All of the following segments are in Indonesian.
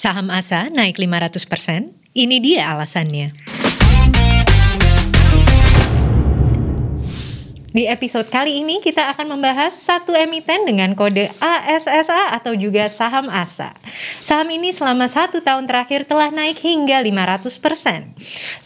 Saham ASA naik 500%, ini dia alasannya. Di episode kali ini kita akan membahas satu emiten dengan kode ASSA atau juga saham ASA. Saham ini selama satu tahun terakhir telah naik hingga 500%.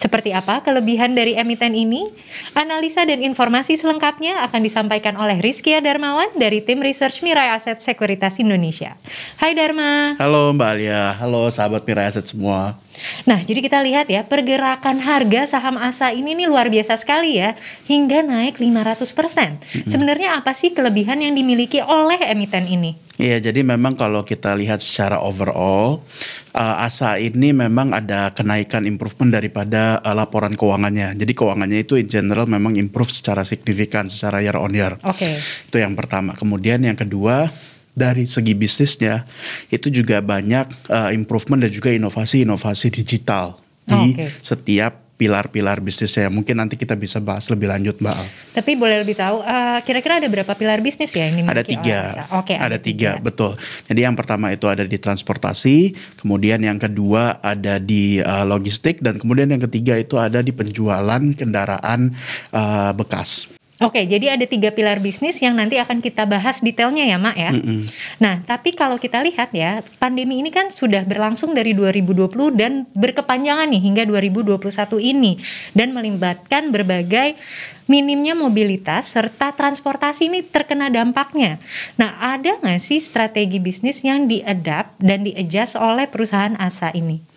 Seperti apa kelebihan dari emiten ini? Analisa dan informasi selengkapnya akan disampaikan oleh Rizkia Darmawan dari tim research Mirai Aset Sekuritas Indonesia. Hai Dharma. Halo Mbak Alia, halo sahabat Mirai Aset semua. Nah, jadi kita lihat ya, pergerakan harga saham ASA ini nih luar biasa sekali ya, hingga naik 500%. Mm-hmm. Sebenarnya apa sih kelebihan yang dimiliki oleh emiten ini? Iya, jadi memang kalau kita lihat secara overall, uh, ASA ini memang ada kenaikan improvement daripada uh, laporan keuangannya. Jadi keuangannya itu in general memang improve secara signifikan, secara year on year. Oke. Okay. Itu yang pertama. Kemudian yang kedua, dari segi bisnisnya itu juga banyak uh, improvement dan juga inovasi-inovasi digital di okay. setiap pilar-pilar bisnisnya. Mungkin nanti kita bisa bahas lebih lanjut, Mbak Al. Tapi boleh lebih tahu, kira kira-kira ada berapa pilar bisnis ya ini? Ada tiga. Oke. Okay, ada, ada tiga, tiga, betul. Jadi yang pertama itu ada di transportasi, kemudian yang kedua ada di uh, logistik, dan kemudian yang ketiga itu ada di penjualan kendaraan uh, bekas. Oke, jadi ada tiga pilar bisnis yang nanti akan kita bahas detailnya ya, Mak ya. Mm -mm. Nah, tapi kalau kita lihat ya, pandemi ini kan sudah berlangsung dari 2020 dan berkepanjangan nih hingga 2021 ini dan melibatkan berbagai minimnya mobilitas serta transportasi ini terkena dampaknya. Nah, ada nggak sih strategi bisnis yang diadapt dan di-adjust oleh perusahaan ASA ini?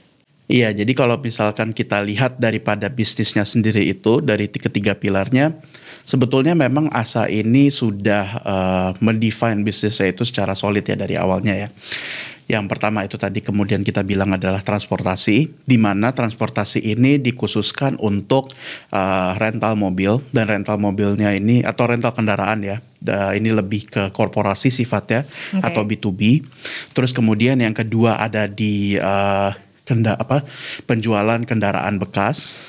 Iya, jadi kalau misalkan kita lihat daripada bisnisnya sendiri itu dari ketiga pilarnya, sebetulnya memang ASA ini sudah uh, mendefine bisnisnya itu secara solid ya dari awalnya ya. Yang pertama itu tadi kemudian kita bilang adalah transportasi, di mana transportasi ini dikhususkan untuk uh, rental mobil dan rental mobilnya ini atau rental kendaraan ya. Uh, ini lebih ke korporasi sifatnya okay. atau B2B. Terus kemudian yang kedua ada di uh, kenda apa penjualan kendaraan bekas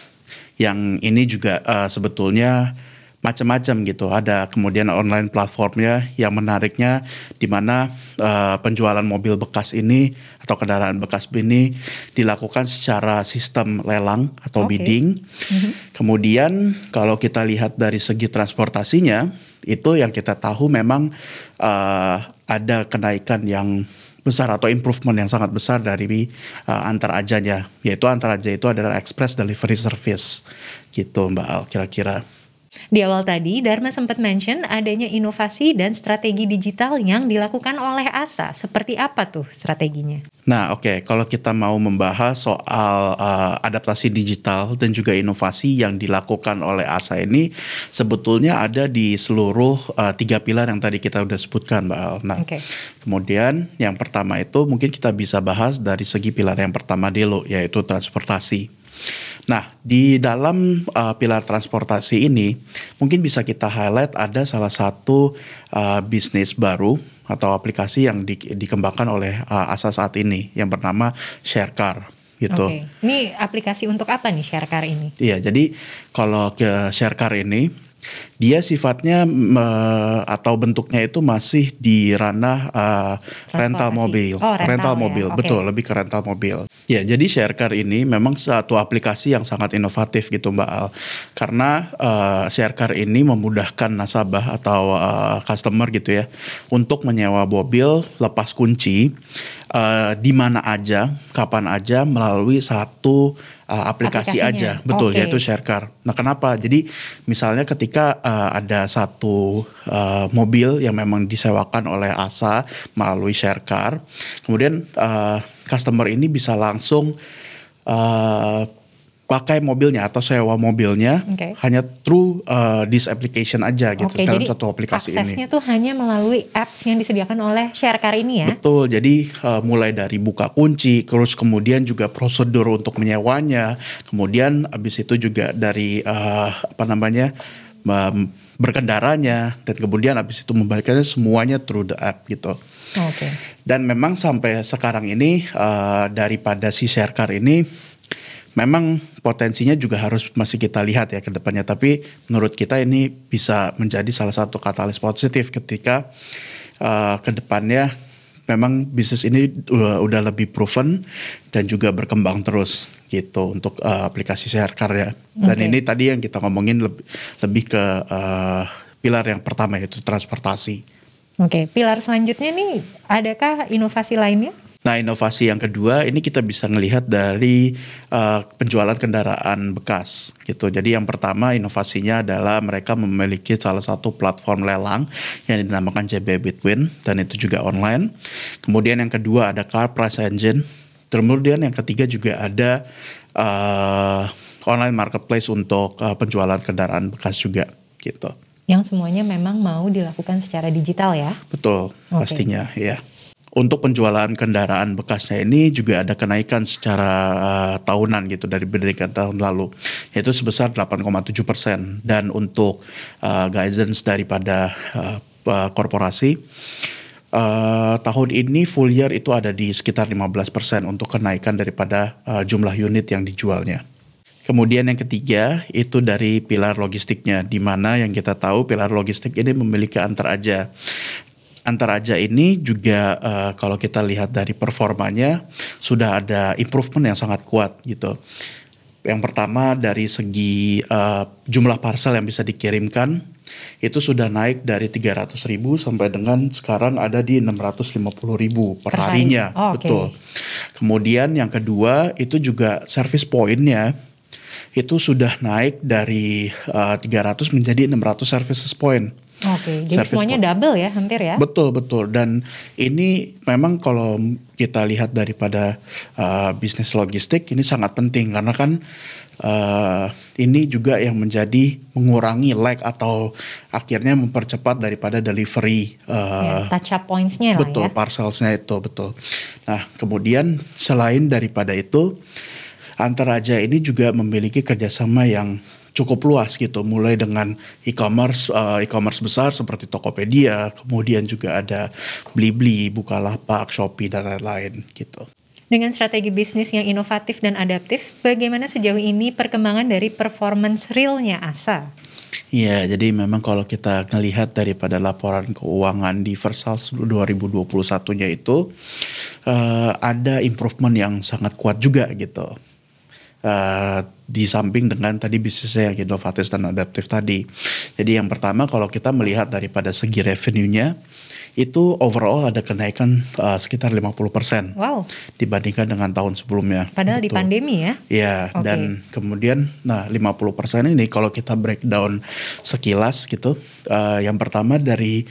yang ini juga uh, sebetulnya macam-macam gitu. Ada kemudian online platformnya yang menariknya di mana uh, penjualan mobil bekas ini atau kendaraan bekas ini dilakukan secara sistem lelang atau okay. bidding. Mm-hmm. Kemudian kalau kita lihat dari segi transportasinya itu yang kita tahu memang uh, ada kenaikan yang besar atau improvement yang sangat besar dari uh, antar ajanya yaitu antar aja itu adalah express delivery service gitu Mbak Al kira-kira. Di awal tadi, Dharma sempat mention adanya inovasi dan strategi digital yang dilakukan oleh ASA. Seperti apa tuh strateginya? Nah, oke, okay. kalau kita mau membahas soal uh, adaptasi digital dan juga inovasi yang dilakukan oleh ASA ini, sebetulnya ada di seluruh uh, tiga pilar yang tadi kita udah sebutkan, Mbak Al. Nah, okay. kemudian yang pertama itu mungkin kita bisa bahas dari segi pilar yang pertama dulu, yaitu transportasi. Nah, di dalam uh, pilar transportasi ini mungkin bisa kita highlight ada salah satu uh, bisnis baru atau aplikasi yang di, dikembangkan oleh uh, ASA saat ini yang bernama Sharecar gitu. Oke. Ini aplikasi untuk apa nih Sharecar ini? Iya, jadi kalau ke Sharecar ini dia sifatnya uh, atau bentuknya itu masih di ranah uh, rental mobil, oh, rental, rental ya? mobil, okay. betul lebih ke rental mobil. Ya, jadi Sharecar ini memang satu aplikasi yang sangat inovatif gitu Mbak Al, karena uh, Sharecar ini memudahkan nasabah atau uh, customer gitu ya untuk menyewa mobil lepas kunci uh, di mana aja, kapan aja melalui satu uh, aplikasi aja, betul okay. yaitu Sharecar. Nah, kenapa? Jadi misalnya ketika uh, ada satu uh, mobil yang memang disewakan oleh ASA melalui Sharecar, kemudian uh, customer ini bisa langsung uh, pakai mobilnya atau sewa mobilnya okay. hanya through uh, this application aja gitu okay, dalam satu aplikasi aksesnya ini. Aksesnya tuh hanya melalui apps yang disediakan oleh Sharecar ini ya. Betul. Jadi uh, mulai dari buka kunci, terus kemudian juga prosedur untuk menyewanya, kemudian habis itu juga dari uh, apa namanya um, berkendaranya dan kemudian habis itu membalikkannya semuanya through the app gitu. Oke. Okay. Dan memang sampai sekarang ini uh, daripada si Sharecar ini memang potensinya juga harus masih kita lihat ya ke depannya. Tapi menurut kita ini bisa menjadi salah satu katalis positif ketika uh, ke depannya memang bisnis ini uh, udah lebih proven dan juga berkembang terus gitu untuk uh, aplikasi share car ya. Dan okay. ini tadi yang kita ngomongin lebih, lebih ke uh, pilar yang pertama yaitu transportasi. Oke, okay. pilar selanjutnya nih adakah inovasi lainnya? Nah, inovasi yang kedua ini kita bisa melihat dari uh, penjualan kendaraan bekas gitu. Jadi yang pertama inovasinya adalah mereka memiliki salah satu platform lelang yang dinamakan JB Bitwin dan itu juga online. Kemudian yang kedua ada Car Price Engine. Kemudian yang ketiga juga ada uh, online marketplace untuk uh, penjualan kendaraan bekas juga gitu. Yang semuanya memang mau dilakukan secara digital ya? Betul, okay. pastinya ya. Untuk penjualan kendaraan bekasnya ini juga ada kenaikan secara uh, tahunan gitu dari dibandingkan tahun lalu yaitu sebesar 8,7 persen dan untuk uh, guidance daripada uh, uh, korporasi uh, tahun ini full year itu ada di sekitar 15 persen untuk kenaikan daripada uh, jumlah unit yang dijualnya. Kemudian yang ketiga itu dari pilar logistiknya, di mana yang kita tahu pilar logistik ini memiliki antar aja antara aja ini juga uh, kalau kita lihat dari performanya sudah ada improvement yang sangat kuat gitu. Yang pertama dari segi uh, jumlah parcel yang bisa dikirimkan itu sudah naik dari 300 ribu sampai dengan sekarang ada di 650 ribu per harinya, oh, betul. Kemudian yang kedua itu juga service pointnya itu sudah naik dari uh, eh, 300 menjadi 600 services point. Oke, okay, jadi semuanya double ya, hampir ya? Betul betul. Dan ini memang kalau kita lihat daripada uh, bisnis logistik ini sangat penting karena kan uh, ini juga yang menjadi mengurangi lag atau akhirnya mempercepat daripada delivery. Uh, ya, touch up pointsnya betul, ya. parcelsnya itu betul. Nah kemudian selain daripada itu, antara aja ini juga memiliki kerjasama yang cukup luas gitu mulai dengan e-commerce uh, e-commerce besar seperti Tokopedia kemudian juga ada Blibli, Bukalapak, Shopee dan lain-lain gitu. Dengan strategi bisnis yang inovatif dan adaptif, bagaimana sejauh ini perkembangan dari performance realnya ASA? Iya, jadi memang kalau kita melihat daripada laporan keuangan di half 2021-nya itu uh, ada improvement yang sangat kuat juga gitu. Uh, di samping dengan tadi bisnisnya yang inovatif dan adaptif tadi. Jadi yang pertama kalau kita melihat daripada segi revenue-nya itu overall ada kenaikan uh, sekitar 50% wow. dibandingkan dengan tahun sebelumnya. Padahal gitu. di pandemi ya? Iya, okay. dan kemudian nah 50% ini kalau kita breakdown sekilas gitu, uh, yang pertama dari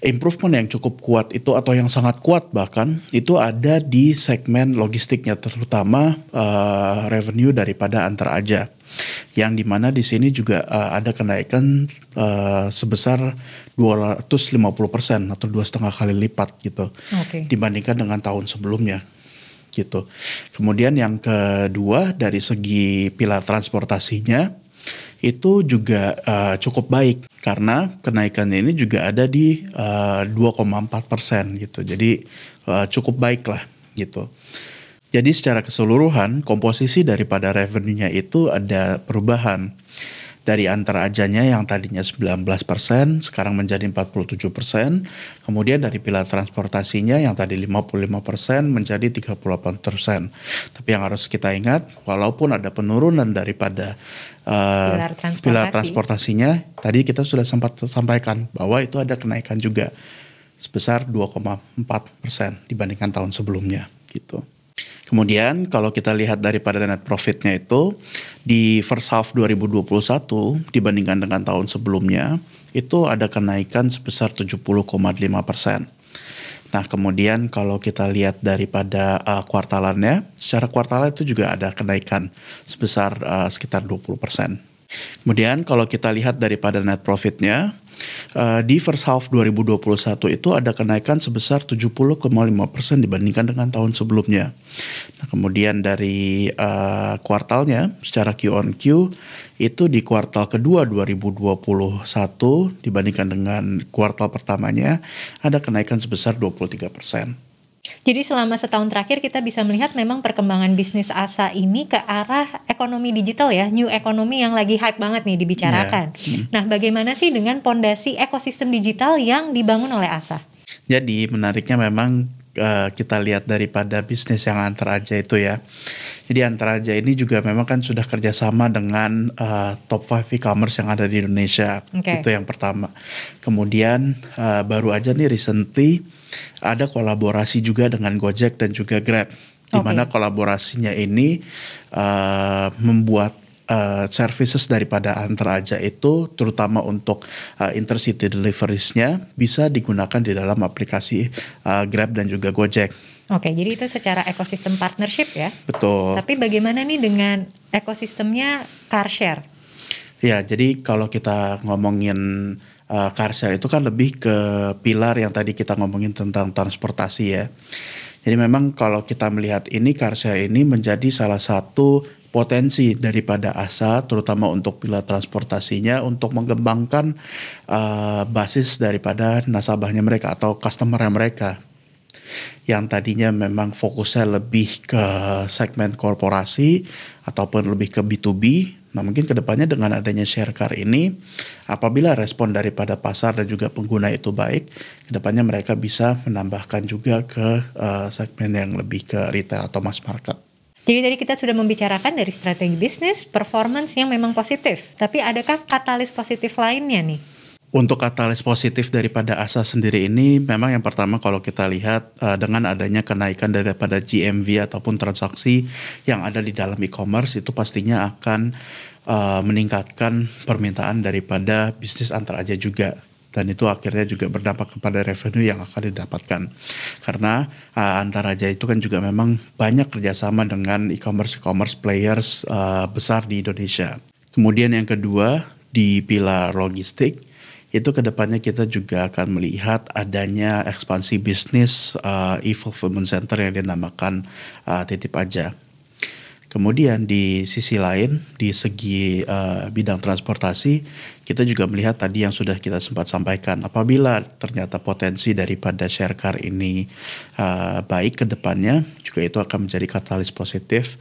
improvement yang cukup kuat itu atau yang sangat kuat bahkan itu ada di segmen logistiknya terutama uh, revenue daripada antar aja yang di mana di sini juga uh, ada kenaikan uh, sebesar 250% atau dua setengah kali lipat gitu okay. dibandingkan dengan tahun sebelumnya gitu. Kemudian yang kedua dari segi pilar transportasinya itu juga uh, cukup baik karena kenaikan ini juga ada di uh, eh, 2,4 persen gitu. Jadi uh, cukup baik lah gitu. Jadi secara keseluruhan komposisi daripada revenue-nya itu ada perubahan dari antara ajanya yang tadinya 19% sekarang menjadi 47%, kemudian dari pilar transportasinya yang tadi 55% menjadi 38%. Tapi yang harus kita ingat walaupun ada penurunan daripada uh, pilar, transportasi. pilar transportasinya, tadi kita sudah sempat sampaikan bahwa itu ada kenaikan juga sebesar 2,4% dibandingkan tahun sebelumnya gitu. Kemudian kalau kita lihat daripada net profitnya itu di first half 2021 dibandingkan dengan tahun sebelumnya itu ada kenaikan sebesar 70,5 persen. Nah kemudian kalau kita lihat daripada uh, kuartalannya, secara kuartalan itu juga ada kenaikan sebesar uh, sekitar 20 persen. Kemudian kalau kita lihat daripada net profitnya, uh, di first half 2021 itu ada kenaikan sebesar 70,5% dibandingkan dengan tahun sebelumnya. Nah, kemudian dari uh, kuartalnya secara Q on Q itu di kuartal kedua 2021 dibandingkan dengan kuartal pertamanya ada kenaikan sebesar 23%. Jadi selama setahun terakhir kita bisa melihat memang perkembangan bisnis ASA ini ke arah ekonomi digital ya, new economy yang lagi hype banget nih dibicarakan. Yeah. Hmm. Nah, bagaimana sih dengan pondasi ekosistem digital yang dibangun oleh ASA? Jadi menariknya memang uh, kita lihat daripada bisnis yang antar aja itu ya. Jadi antar aja ini juga memang kan sudah kerjasama dengan uh, top 5 e-commerce yang ada di Indonesia. Okay. Itu yang pertama. Kemudian uh, baru aja nih recently ada kolaborasi juga dengan Gojek dan juga Grab. Di mana okay. kolaborasinya ini uh, membuat uh, services daripada antar aja itu terutama untuk uh, intercity deliveries-nya bisa digunakan di dalam aplikasi uh, Grab dan juga Gojek. Oke, jadi itu secara ekosistem partnership ya. Betul. Tapi bagaimana nih dengan ekosistemnya car share? Ya, jadi kalau kita ngomongin uh, car share itu kan lebih ke pilar yang tadi kita ngomongin tentang transportasi ya. Jadi memang kalau kita melihat ini share ini menjadi salah satu potensi daripada ASA terutama untuk pilar transportasinya untuk mengembangkan uh, basis daripada nasabahnya mereka atau customer mereka yang tadinya memang fokusnya lebih ke segmen korporasi ataupun lebih ke B2B. Nah mungkin ke depannya dengan adanya share car ini, apabila respon daripada pasar dan juga pengguna itu baik, ke depannya mereka bisa menambahkan juga ke uh, segmen yang lebih ke retail atau mass market. Jadi tadi kita sudah membicarakan dari strategi bisnis, performance yang memang positif. Tapi adakah katalis positif lainnya nih? Untuk katalis positif daripada ASA sendiri ini memang yang pertama kalau kita lihat uh, dengan adanya kenaikan daripada GMV ataupun transaksi yang ada di dalam e-commerce itu pastinya akan uh, meningkatkan permintaan daripada bisnis antar aja juga dan itu akhirnya juga berdampak kepada revenue yang akan didapatkan karena uh, antara aja itu kan juga memang banyak kerjasama dengan e-commerce e-commerce players uh, besar di Indonesia. Kemudian yang kedua di pilar logistik itu ke depannya kita juga akan melihat adanya ekspansi bisnis uh, e-fulfillment center yang dinamakan uh, titip aja Kemudian di sisi lain, di segi uh, bidang transportasi, kita juga melihat tadi yang sudah kita sempat sampaikan, apabila ternyata potensi daripada share car ini uh, baik ke depannya, juga itu akan menjadi katalis positif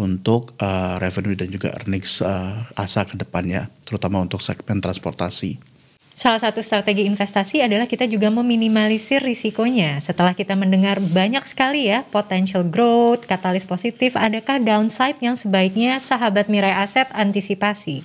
untuk uh, revenue dan juga earnings uh, asa ke depannya, terutama untuk segmen transportasi. Salah satu strategi investasi adalah kita juga meminimalisir risikonya. Setelah kita mendengar banyak sekali ya potential growth, katalis positif, adakah downside yang sebaiknya sahabat Mirai Aset antisipasi?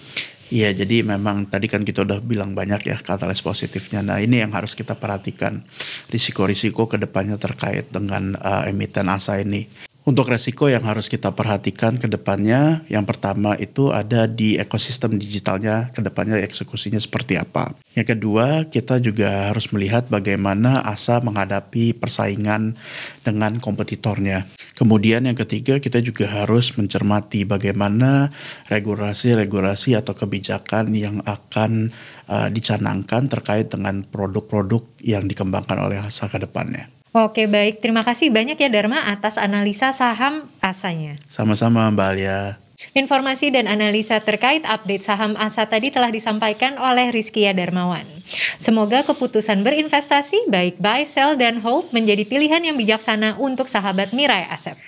Iya, jadi memang tadi kan kita udah bilang banyak ya katalis positifnya. Nah ini yang harus kita perhatikan risiko-risiko ke depannya terkait dengan uh, emiten ASA ini. Untuk resiko yang harus kita perhatikan ke depannya, yang pertama itu ada di ekosistem digitalnya, ke depannya eksekusinya seperti apa. Yang kedua, kita juga harus melihat bagaimana ASA menghadapi persaingan dengan kompetitornya. Kemudian yang ketiga, kita juga harus mencermati bagaimana regulasi-regulasi atau kebijakan yang akan uh, dicanangkan terkait dengan produk-produk yang dikembangkan oleh ASA ke depannya. Oke baik, terima kasih banyak ya Dharma atas analisa saham ASA-nya. Sama-sama Mbak Alia. Informasi dan analisa terkait update saham ASA tadi telah disampaikan oleh Rizkia Darmawan. Semoga keputusan berinvestasi baik buy, sell, dan hold menjadi pilihan yang bijaksana untuk sahabat Mirai Aset.